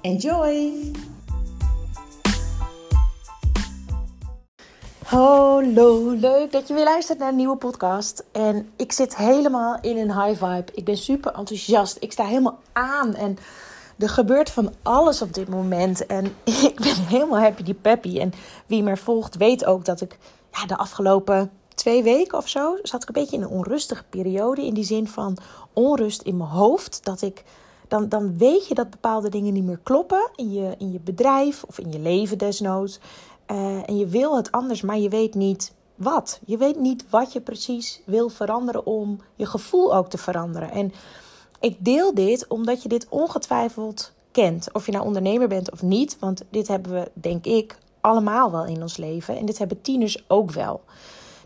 Enjoy! Hallo, leuk dat je weer luistert naar een nieuwe podcast. En ik zit helemaal in een high vibe. Ik ben super enthousiast. Ik sta helemaal aan en er gebeurt van alles op dit moment. En ik ben helemaal happy die peppy. En wie me volgt weet ook dat ik ja, de afgelopen twee weken of zo zat ik een beetje in een onrustige periode. In die zin van onrust in mijn hoofd. Dat ik dan, dan weet je dat bepaalde dingen niet meer kloppen in je, in je bedrijf of in je leven desnoods. Uh, en je wil het anders, maar je weet niet wat. Je weet niet wat je precies wil veranderen om je gevoel ook te veranderen. En ik deel dit omdat je dit ongetwijfeld kent. Of je nou ondernemer bent of niet. Want dit hebben we, denk ik, allemaal wel in ons leven. En dit hebben tieners ook wel.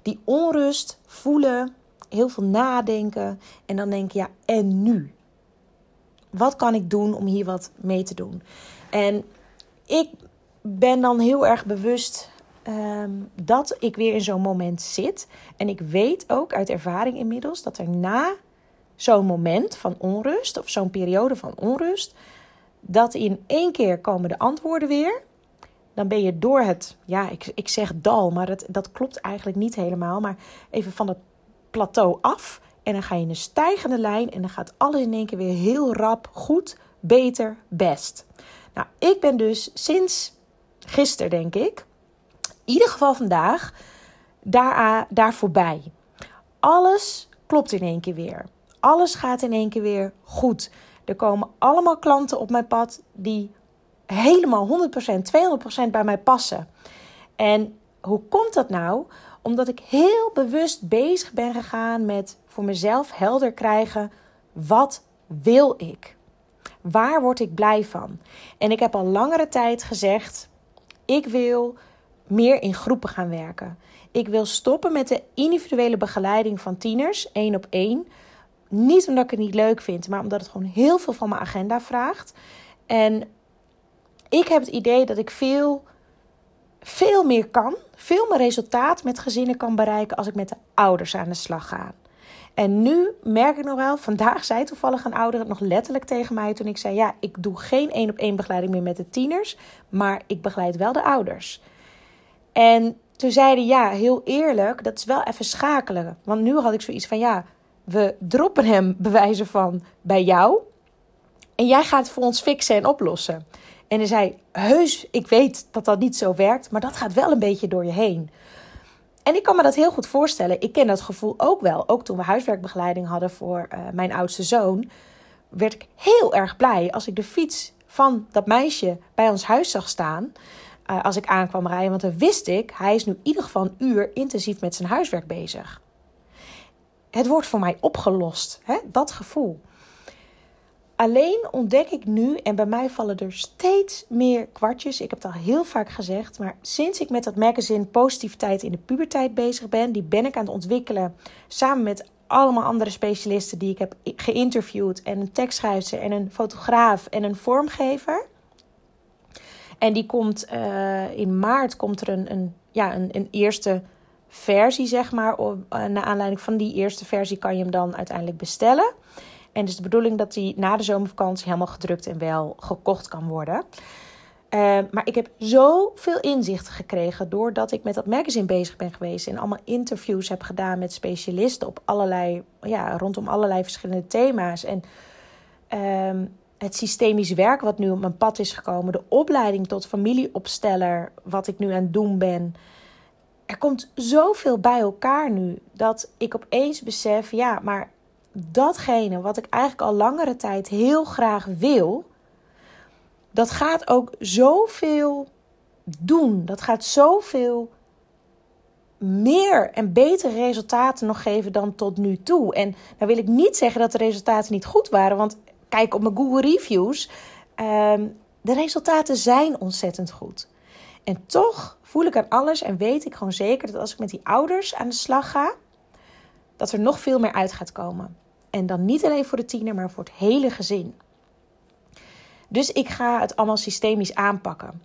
Die onrust voelen, heel veel nadenken. En dan denk je, ja, en nu? Wat kan ik doen om hier wat mee te doen? En ik ben dan heel erg bewust ehm, dat ik weer in zo'n moment zit. En ik weet ook uit ervaring inmiddels dat er na zo'n moment van onrust of zo'n periode van onrust, dat in één keer komen de antwoorden weer. Dan ben je door het, ja, ik, ik zeg dal, maar dat, dat klopt eigenlijk niet helemaal. Maar even van het plateau af. En dan ga je in een stijgende lijn en dan gaat alles in één keer weer heel rap, goed, beter, best. Nou, ik ben dus sinds gisteren, denk ik, in ieder geval vandaag, daar, daar voorbij. Alles klopt in één keer weer. Alles gaat in één keer weer goed. Er komen allemaal klanten op mijn pad die helemaal 100%, 200% bij mij passen. En hoe komt dat nou? Omdat ik heel bewust bezig ben gegaan met voor mezelf helder krijgen: wat wil ik? Waar word ik blij van? En ik heb al langere tijd gezegd: ik wil meer in groepen gaan werken. Ik wil stoppen met de individuele begeleiding van tieners, één op één. Niet omdat ik het niet leuk vind, maar omdat het gewoon heel veel van mijn agenda vraagt. En ik heb het idee dat ik veel veel meer kan, veel meer resultaat met gezinnen kan bereiken als ik met de ouders aan de slag ga. En nu merk ik nog wel, vandaag zei toevallig een ouder het nog letterlijk tegen mij toen ik zei: Ja, ik doe geen één op één begeleiding meer met de tieners, maar ik begeleid wel de ouders. En toen zeiden ja, heel eerlijk, dat is wel even schakelen. Want nu had ik zoiets van: Ja, we droppen hem bewijzen van bij jou. En jij gaat het voor ons fixen en oplossen. En hij zei: Heus, ik weet dat dat niet zo werkt, maar dat gaat wel een beetje door je heen. En ik kan me dat heel goed voorstellen. Ik ken dat gevoel ook wel. Ook toen we huiswerkbegeleiding hadden voor uh, mijn oudste zoon, werd ik heel erg blij als ik de fiets van dat meisje bij ons huis zag staan. Uh, als ik aankwam rijden, want dan wist ik, hij is nu in ieder geval een uur intensief met zijn huiswerk bezig. Het wordt voor mij opgelost, hè? dat gevoel. Alleen ontdek ik nu, en bij mij vallen er steeds meer kwartjes. Ik heb het al heel vaak gezegd, maar sinds ik met dat magazine Positiviteit in de Puberteit bezig ben, die ben ik aan het ontwikkelen samen met allemaal andere specialisten die ik heb geïnterviewd. En een tekstschrijver en een fotograaf en een vormgever. En die komt uh, in maart komt er een, een, ja, een, een eerste versie, zeg maar. Uh, naar aanleiding van die eerste versie kan je hem dan uiteindelijk bestellen. En het is de bedoeling dat die na de zomervakantie helemaal gedrukt en wel gekocht kan worden. Uh, maar ik heb zoveel inzichten gekregen doordat ik met dat magazine bezig ben geweest en allemaal interviews heb gedaan met specialisten op allerlei, ja, rondom allerlei verschillende thema's. En uh, het systemisch werk wat nu op mijn pad is gekomen, de opleiding tot familieopsteller, wat ik nu aan het doen ben. Er komt zoveel bij elkaar nu dat ik opeens besef, ja, maar datgene wat ik eigenlijk al langere tijd heel graag wil, dat gaat ook zoveel doen, dat gaat zoveel meer en betere resultaten nog geven dan tot nu toe. En nou wil ik niet zeggen dat de resultaten niet goed waren, want kijk op mijn Google Reviews. Ehm, de resultaten zijn ontzettend goed. En toch voel ik aan alles en weet ik gewoon zeker dat als ik met die ouders aan de slag ga, dat er nog veel meer uit gaat komen. En dan niet alleen voor de tiener, maar voor het hele gezin. Dus ik ga het allemaal systemisch aanpakken.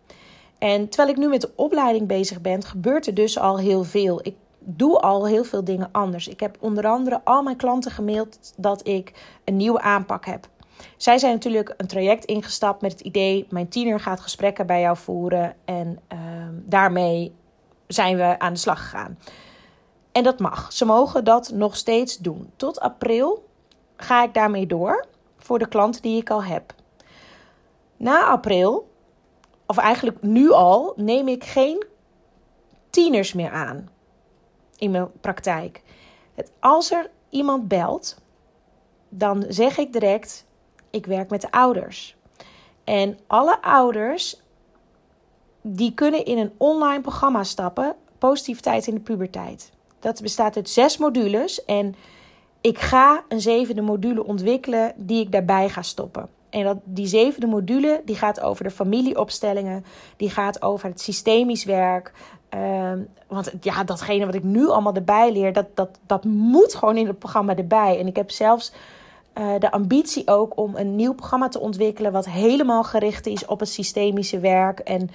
En terwijl ik nu met de opleiding bezig ben, gebeurt er dus al heel veel. Ik doe al heel veel dingen anders. Ik heb onder andere al mijn klanten gemaild dat ik een nieuwe aanpak heb. Zij zijn natuurlijk een traject ingestapt met het idee: mijn tiener gaat gesprekken bij jou voeren. En ehm, daarmee zijn we aan de slag gegaan. En dat mag. Ze mogen dat nog steeds doen. Tot april ga ik daarmee door voor de klanten die ik al heb. Na april, of eigenlijk nu al, neem ik geen tieners meer aan in mijn praktijk. Als er iemand belt, dan zeg ik direct: ik werk met de ouders. En alle ouders die kunnen in een online programma stappen, positiviteit in de puberteit. Dat bestaat uit zes modules en ik ga een zevende module ontwikkelen die ik daarbij ga stoppen. En dat, die zevende module die gaat over de familieopstellingen, die gaat over het systemisch werk. Ehm, want ja, datgene wat ik nu allemaal erbij leer, dat, dat, dat moet gewoon in het programma erbij. En ik heb zelfs uh, de ambitie ook om een nieuw programma te ontwikkelen wat helemaal gericht is op het systemische werk en,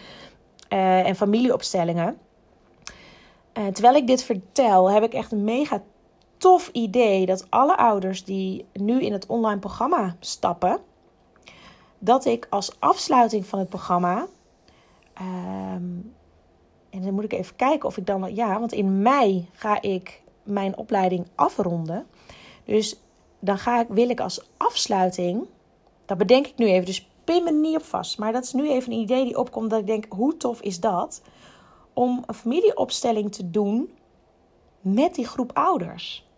uh, en familieopstellingen. Uh, terwijl ik dit vertel, heb ik echt een mega tof idee dat alle ouders die nu in het online programma stappen, dat ik als afsluiting van het programma. Um, en dan moet ik even kijken of ik dan. Ja, want in mei ga ik mijn opleiding afronden. Dus dan ga ik, wil ik als afsluiting. Dat bedenk ik nu even, dus pin me niet op vast. Maar dat is nu even een idee die opkomt dat ik denk: hoe tof is dat? Om een familieopstelling te doen met die groep ouders.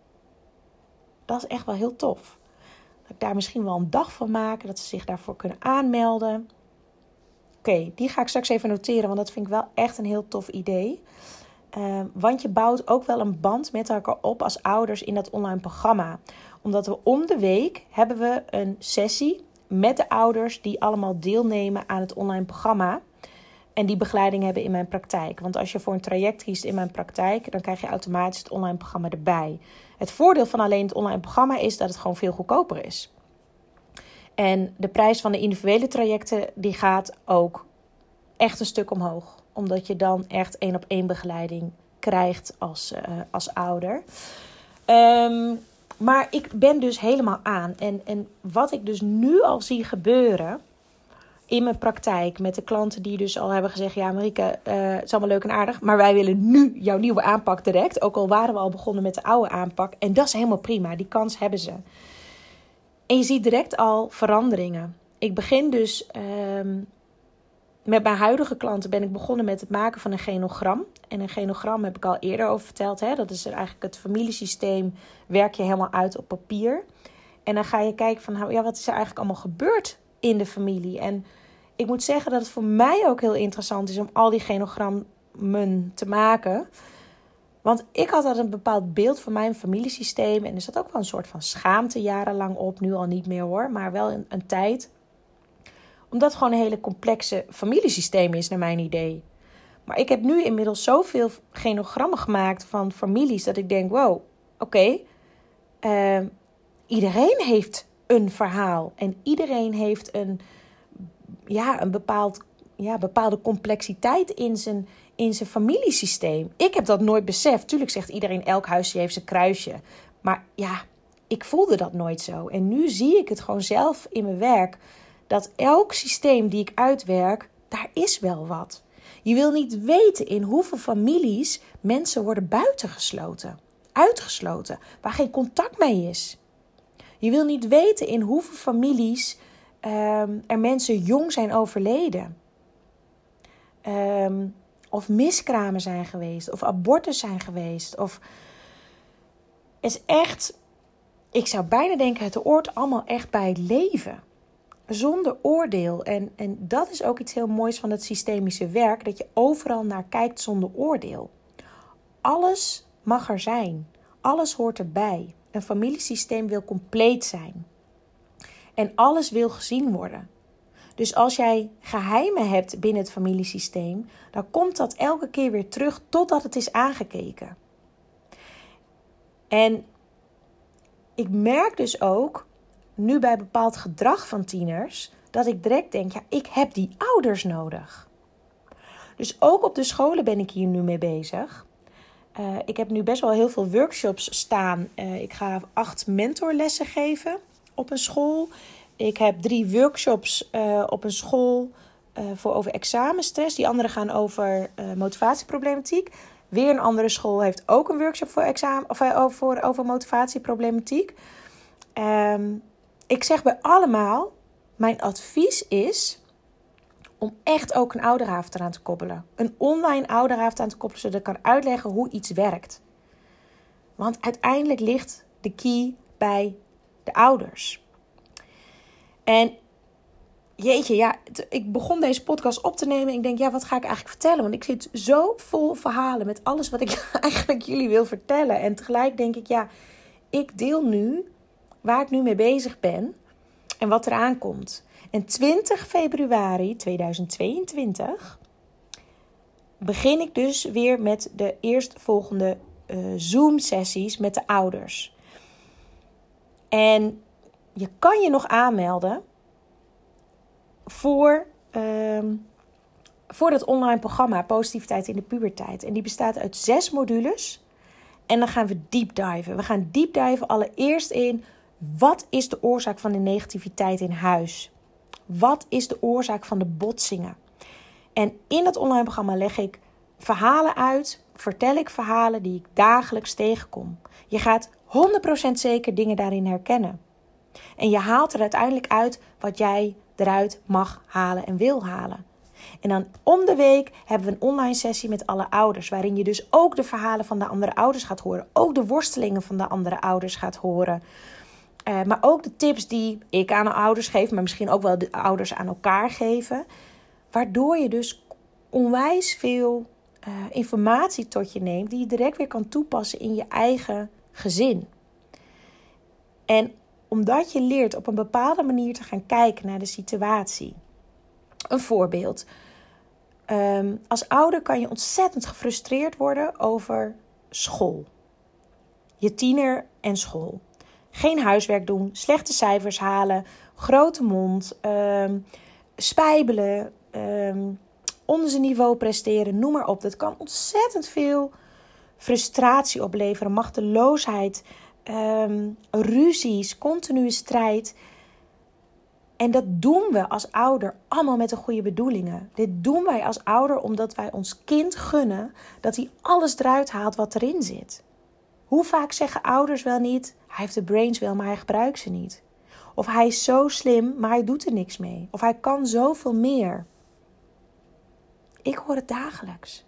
Dat is echt wel heel tof. Dat ik daar misschien wel een dag van maak, dat ze zich daarvoor kunnen aanmelden. Oké, die ga ik straks even noteren, want dat vind ik wel echt een heel tof idee. Uh, want je bouwt ook wel een band met elkaar op als ouders in dat online programma. Omdat we om de week hebben we een sessie met de ouders die allemaal deelnemen aan het online programma. En die begeleiding hebben in mijn praktijk. Want als je voor een traject kiest in mijn praktijk, dan krijg je automatisch het online programma erbij. Het voordeel van alleen het online programma is dat het gewoon veel goedkoper is. En de prijs van de individuele trajecten die gaat ook echt een stuk omhoog. Omdat je dan echt één op één begeleiding krijgt als, uh, als ouder. Um, maar ik ben dus helemaal aan. En, en wat ik dus nu al zie gebeuren in mijn praktijk met de klanten die dus al hebben gezegd: Ja, Marike, uh, het is allemaal leuk en aardig, maar wij willen nu jouw nieuwe aanpak direct. Ook al waren we al begonnen met de oude aanpak. En dat is helemaal prima, die kans hebben ze. En je ziet direct al veranderingen. Ik begin dus um, met mijn huidige klanten ben ik begonnen met het maken van een genogram. En een genogram heb ik al eerder over verteld. Hè? Dat is eigenlijk het familiesysteem. Werk je helemaal uit op papier. En dan ga je kijken van ja, wat is er eigenlijk allemaal gebeurd in de familie. En ik moet zeggen dat het voor mij ook heel interessant is om al die genogrammen te maken. Want ik had altijd een bepaald beeld van mijn familiesysteem. En er zat ook wel een soort van schaamte jarenlang op. Nu al niet meer hoor, maar wel een, tijd. Omdat het gewoon een hele complexe familiesysteem is, naar mijn idee. Maar ik heb nu inmiddels zoveel genogrammen gemaakt van families dat ik denk: wow, oké. Ehm, iedereen heeft een verhaal. En iedereen heeft een, ja, een bepaald, ja, bepaalde complexiteit in zijn, in zijn familiesysteem. Ik heb dat nooit beseft. Tuurlijk zegt iedereen: elk huisje heeft zijn kruisje. Maar ja, ik voelde dat nooit zo. En nu zie ik het gewoon zelf in mijn werk. Dat elk systeem die ik uitwerk, daar is wel wat. Je wil niet weten in hoeveel families mensen worden buitengesloten, uitgesloten, waar geen contact mee is. Je wil niet weten in hoeveel families um, er mensen jong zijn overleden. Um, of miskramen zijn geweest, of abortus zijn geweest. Of is echt, ik zou bijna denken, het hoort allemaal echt bij het leven. zonder oordeel. En, en dat is ook iets heel moois van het systemische werk: dat je overal naar kijkt zonder oordeel. Alles mag er zijn, alles hoort erbij. Een familiesysteem wil compleet zijn. En alles wil gezien worden. Dus als jij geheimen hebt binnen het familiesysteem, dan komt dat elke keer weer terug totdat het is aangekeken. En ik merk dus ook, nu bij bepaald gedrag van tieners, dat ik direct denk: ja, ik heb die ouders nodig. Dus ook op de scholen ben ik hier nu mee bezig. Uh, ik heb nu best wel heel veel workshops staan. Uh, ik ga acht mentorlessen geven op een school. Ik heb drie workshops uh, op een school voor over examenstress. Die andere gaan over motivatieproblematiek. Weer een andere school heeft ook een workshop voor, examen, of, over, over motivatieproblematiek. Um, ik zeg bij allemaal: mijn advies is om echt ook een ouderavond eraan te koppelen. Een online ouderavond aan te koppelen, zodat ik kan uitleggen hoe iets werkt. Want uiteindelijk ligt de key bij de ouders. En jeetje, ja, ik begon deze podcast op te nemen. En ik denk, ja, wat ga ik eigenlijk vertellen? Want ik zit zo vol verhalen met alles wat ik eigenlijk jullie wil vertellen. En tegelijk denk ik, ja, ik deel nu waar ik nu mee bezig ben en wat eraan komt. En 20 februari 2022 begin ik dus weer met de eerstvolgende uh, Zoom-sessies met de ouders. En je kan je nog aanmelden voor, uh, voor dat online programma Positiviteit in de Puberteit. En die bestaat uit zes modules. En dan gaan we deep diven. We gaan deep diven allereerst in wat is de oorzaak van de negativiteit in huis? Wat is de oorzaak van de botsingen? En in dat online programma leg ik verhalen uit, vertel ik verhalen die ik dagelijks tegenkom. Je gaat 100% zeker dingen daarin herkennen. En je haalt er uiteindelijk uit wat jij eruit mag halen en wil halen. En dan om de week hebben we een online sessie met alle ouders, waarin je dus ook de verhalen van de andere ouders gaat horen, ook de worstelingen van de andere ouders gaat horen. Uh, maar ook de tips die ik aan de ouders geef, maar misschien ook wel de ouders aan elkaar geven. Waardoor je dus onwijs veel uh, informatie tot je neemt die je direct weer kan toepassen in je eigen gezin. En omdat je leert op een bepaalde manier te gaan kijken naar de situatie. Een voorbeeld. Um, als ouder kan je ontzettend gefrustreerd worden over school. Je tiener en school geen huiswerk doen, slechte cijfers halen, grote mond, um, spijbelen, um, onder zijn niveau presteren, noem maar op. Dat kan ontzettend veel frustratie opleveren, machteloosheid, um, ruzies, continue strijd. En dat doen we als ouder allemaal met de goede bedoelingen. Dit doen wij als ouder omdat wij ons kind gunnen dat hij alles eruit haalt wat erin zit. Hoe vaak zeggen ouders wel niet: hij heeft de brains wel, maar hij gebruikt ze niet. Of hij is zo slim, maar hij doet er niks mee. Of hij kan zoveel meer. Ik hoor het dagelijks.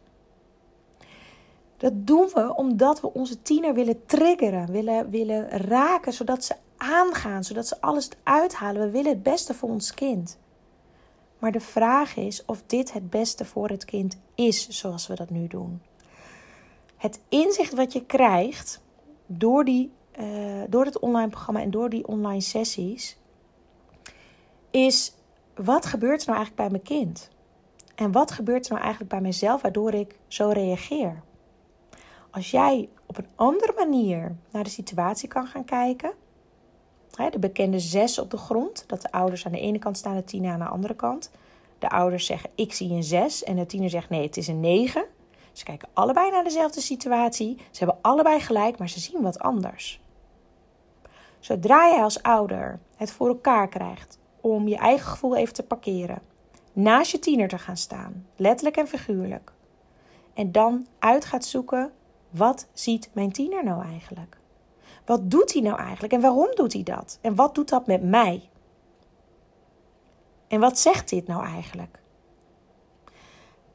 Dat doen we omdat we onze tiener willen triggeren, willen, willen raken, zodat ze aangaan, zodat ze alles uithalen. We willen het beste voor ons kind. Maar de vraag is of dit het beste voor het kind is zoals we dat nu doen. Het inzicht wat je krijgt door die uh, door het online programma en door die online sessies, is wat gebeurt er nou eigenlijk bij mijn kind? En wat gebeurt er nou eigenlijk bij mezelf waardoor ik zo reageer? Als jij op een andere manier naar de situatie kan gaan kijken, de bekende zes op de grond, dat de ouders aan de ene kant staan, de tiener aan de andere kant. De ouders zeggen: Ik zie een zes, en de tiener zegt: Nee, het is een negen. Ze kijken allebei naar dezelfde situatie. Ze hebben allebei gelijk, maar ze zien wat anders. Zodra jij als ouder het voor elkaar krijgt om je eigen gevoel even te parkeren, naast je tiener te gaan staan, letterlijk en figuurlijk, en dan uit gaat zoeken: wat ziet mijn tiener nou eigenlijk? Wat doet hij nou eigenlijk en waarom doet hij dat? En wat doet dat met mij? En wat zegt dit nou eigenlijk?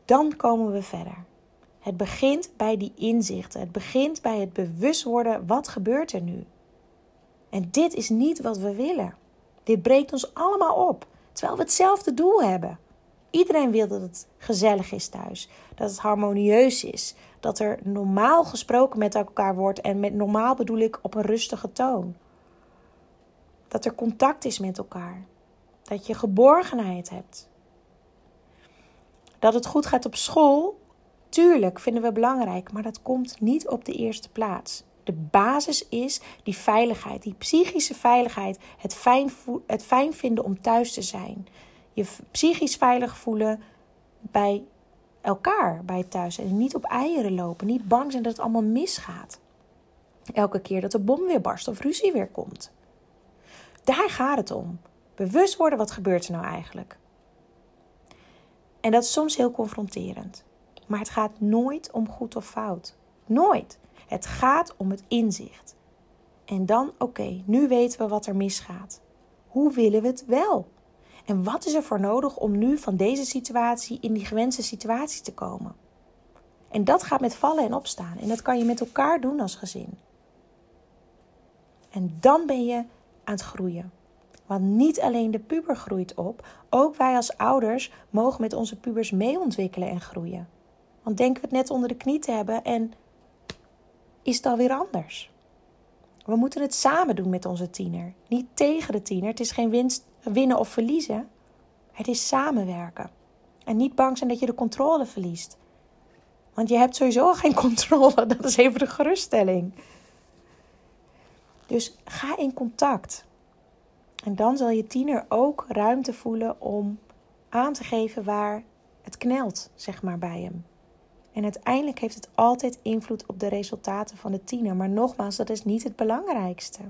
Dan komen we verder. Het begint bij die inzichten. Het begint bij het bewust worden: wat gebeurt er nu? En dit is niet wat we willen. Dit breekt ons allemaal op. Terwijl we hetzelfde doel hebben. Iedereen wil dat het gezellig is thuis, dat het harmonieus is, dat er normaal gesproken met elkaar wordt en met normaal bedoel ik op een rustige toon. Dat er contact is met elkaar, dat je geborgenheid hebt. Dat het goed gaat op school, tuurlijk vinden we belangrijk, maar dat komt niet op de eerste plaats. De basis is die veiligheid, die psychische veiligheid, het fijn, het fijn vinden om thuis te zijn. Je psychisch veilig voelen bij elkaar bij thuis en niet op eieren lopen, niet bang zijn dat het allemaal misgaat. Elke keer dat de bom weer barst of ruzie weer komt. Daar gaat het om. Bewust worden wat gebeurt er nou eigenlijk. En dat is soms heel confronterend. Maar het gaat nooit om goed of fout. Nooit. Het gaat om het inzicht. En dan, oké, nu weten we wat er misgaat. Hoe willen we het wel? En wat is er voor nodig om nu van deze situatie in die gewenste situatie te komen? En dat gaat met vallen en opstaan. En dat kan je met elkaar doen als gezin. En dan ben je aan het groeien. Want niet alleen de puber groeit op, ook wij als ouders mogen met onze pubers mee ontwikkelen en groeien. Want denken we het net onder de knie te hebben en is het alweer anders. We moeten het samen doen met onze tiener. Niet tegen de tiener. Het is geen winnen of verliezen. Het is samenwerken. En niet bang zijn dat je de controle verliest. Want je hebt sowieso geen controle. Dat is even de geruststelling. Dus ga in contact. En dan zal je tiener ook ruimte voelen om aan te geven waar het knelt, zeg maar, bij hem. En uiteindelijk heeft het altijd invloed op de resultaten van de tiener. Maar nogmaals, dat is niet het belangrijkste.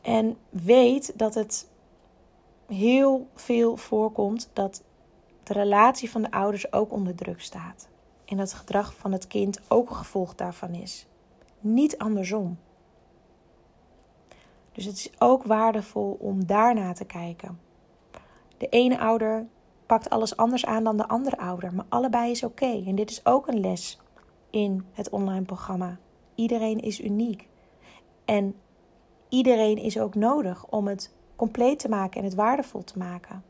En weet dat het heel veel voorkomt dat de relatie van de ouders ook onder druk staat. En dat het gedrag van het kind ook een gevolg daarvan is. Niet andersom. Dus het is ook waardevol om daarna te kijken. De ene ouder pakt alles anders aan dan de andere ouder, maar allebei is oké. En dit is ook een les in het online programma. Iedereen is uniek. En iedereen is ook nodig om het compleet te maken en het waardevol te maken.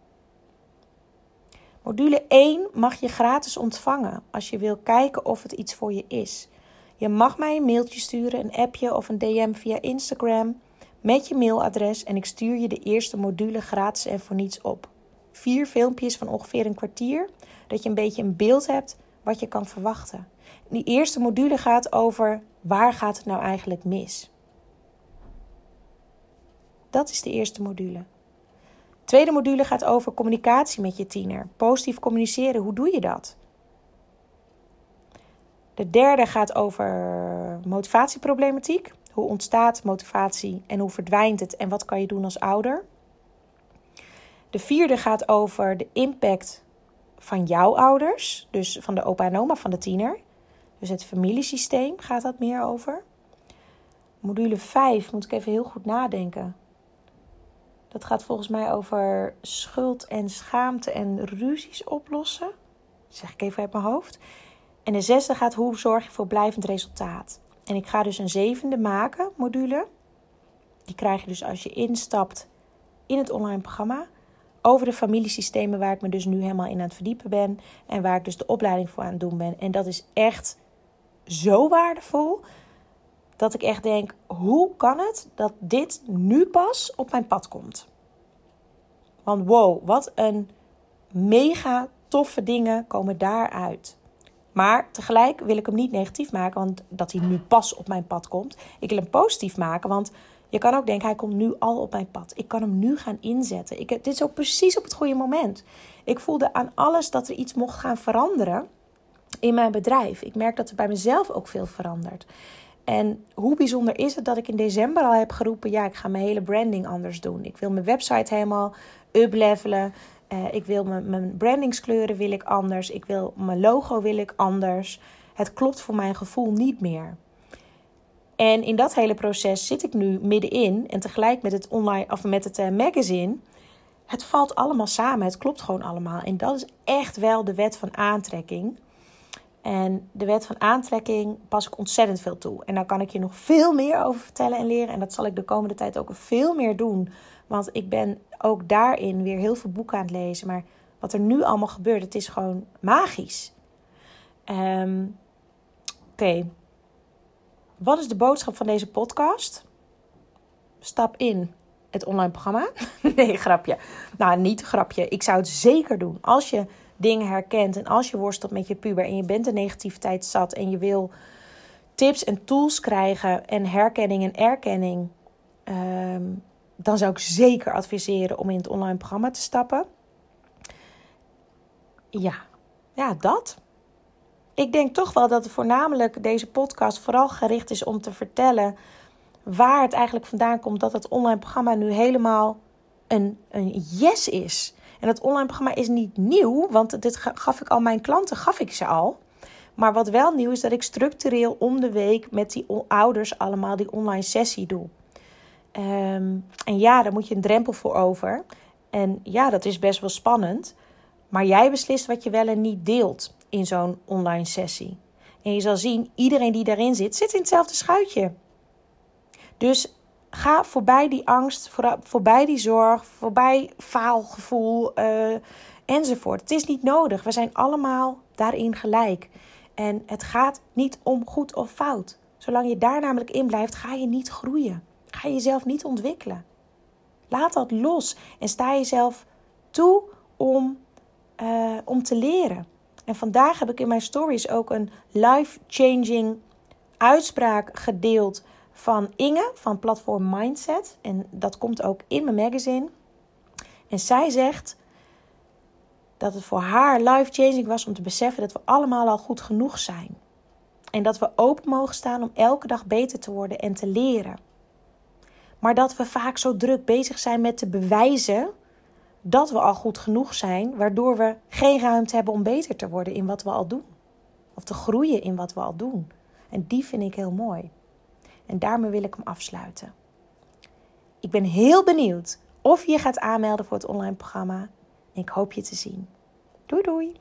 Module 1 mag je gratis ontvangen als je wil kijken of het iets voor je is. Je mag mij een mailtje sturen, een appje of een DM via Instagram met je mailadres en ik stuur je de eerste module gratis en voor niets op vier filmpjes van ongeveer een kwartier. Dat je een beetje een beeld hebt wat je kan verwachten. Die eerste module gaat over waar gaat het nou eigenlijk mis. Dat is de eerste module. De tweede module gaat over communicatie met je tiener. Positief communiceren, hoe doe je dat? De derde gaat over motivatieproblematiek. Hoe ontstaat motivatie en hoe verdwijnt het en wat kan je doen als ouder? De vierde gaat over de impact van jouw ouders, dus van de opa en oma van de tiener. Dus het familiesysteem gaat dat meer over. Module 5 moet ik even heel goed nadenken. Dat gaat volgens mij over schuld en schaamte en ruzies oplossen. Dat zeg ik even uit mijn hoofd. En de zesde gaat hoe zorg je voor blijvend resultaat. En ik ga dus een zevende maken, module. Die krijg je dus als je instapt in het online programma over de familiesystemen waar ik me dus nu helemaal in aan het verdiepen ben en waar ik dus de opleiding voor aan het doen ben. En dat is echt zo waardevol dat ik echt denk: hoe kan het dat dit nu pas op mijn pad komt? Want wow, wat een mega toffe dingen komen daaruit. Maar tegelijk wil ik hem niet negatief maken, want dat hij nu pas op mijn pad komt. Ik wil hem positief maken, want je kan ook denken, hij komt nu al op mijn pad. Ik kan hem nu gaan inzetten. Ik, dit is ook precies op het goede moment. Ik voelde aan alles dat er iets mocht gaan veranderen in mijn bedrijf. Ik merk dat er bij mezelf ook veel verandert. En hoe bijzonder is het dat ik in december al heb geroepen: ja, ik ga mijn hele branding anders doen. Ik wil mijn website helemaal uplevelen. Uh, ik wil mijn, mijn brandingskleuren wil ik anders. Ik wil mijn logo wil ik anders. Het klopt voor mijn gevoel niet meer. En in dat hele proces zit ik nu middenin en tegelijk met het online of met het uh, magazine. Het valt allemaal samen, het klopt gewoon allemaal. En dat is echt wel de wet van aantrekking. En de wet van aantrekking pas ik ontzettend veel toe. En daar kan ik je nog veel meer over vertellen en leren. En dat zal ik de komende tijd ook veel meer doen. Want ik ben ook daarin weer heel veel boeken aan het lezen. Maar wat er nu allemaal gebeurt, het is gewoon magisch. Ehm, oké. Wat is de boodschap van deze podcast? Stap in het online programma. nee, grapje. Nou, niet grapje. Ik zou het zeker doen. Als je dingen herkent en als je worstelt met je puber en je bent de negativiteit zat en je wil tips en tools krijgen en herkenning en erkenning, ehm, dan zou ik zeker adviseren om in het online programma te stappen. Ja, ja, dat. Ik denk toch wel dat voornamelijk deze podcast vooral gericht is om te vertellen waar het eigenlijk vandaan komt dat het online programma nu helemaal een, een yes is. En het online programma is niet nieuw, want dit gaf ik al mijn klanten, gaf ik ze al. Maar wat wel nieuw is dat ik structureel om de week met die ouders allemaal die online sessie doe. Ehm, en ja, daar moet je een drempel voor over. En ja, dat is best wel spannend. Maar jij beslist wat je wel en niet deelt in zo'n online sessie. En je zal zien, iedereen die daarin zit, zit in hetzelfde schuitje. Dus ga voorbij die angst, voorbij die zorg, voorbij faalgevoel uh, enzovoort. Het is niet nodig. We zijn allemaal daarin gelijk. En het gaat niet om goed of fout. Zolang je daar namelijk in blijft, ga je niet groeien. Ga je jezelf niet ontwikkelen. Laat dat los en sta jezelf toe om, uh, om te leren. En vandaag heb ik in mijn stories ook een life-changing uitspraak gedeeld van Inge van Platform Mindset. En dat komt ook in mijn magazine. En zij zegt dat het voor haar life-changing was om te beseffen dat we allemaal al goed genoeg zijn. En dat we open mogen staan om elke dag beter te worden en te leren. Maar dat we vaak zo druk bezig zijn met te bewijzen dat we al goed genoeg zijn, waardoor we geen ruimte hebben om beter te worden in wat we al doen. Of te groeien in wat we al doen. En die vind ik heel mooi. En daarmee wil ik hem afsluiten. Ik ben heel benieuwd of je gaat aanmelden voor het online programma. En ik hoop je te zien. Doei doei!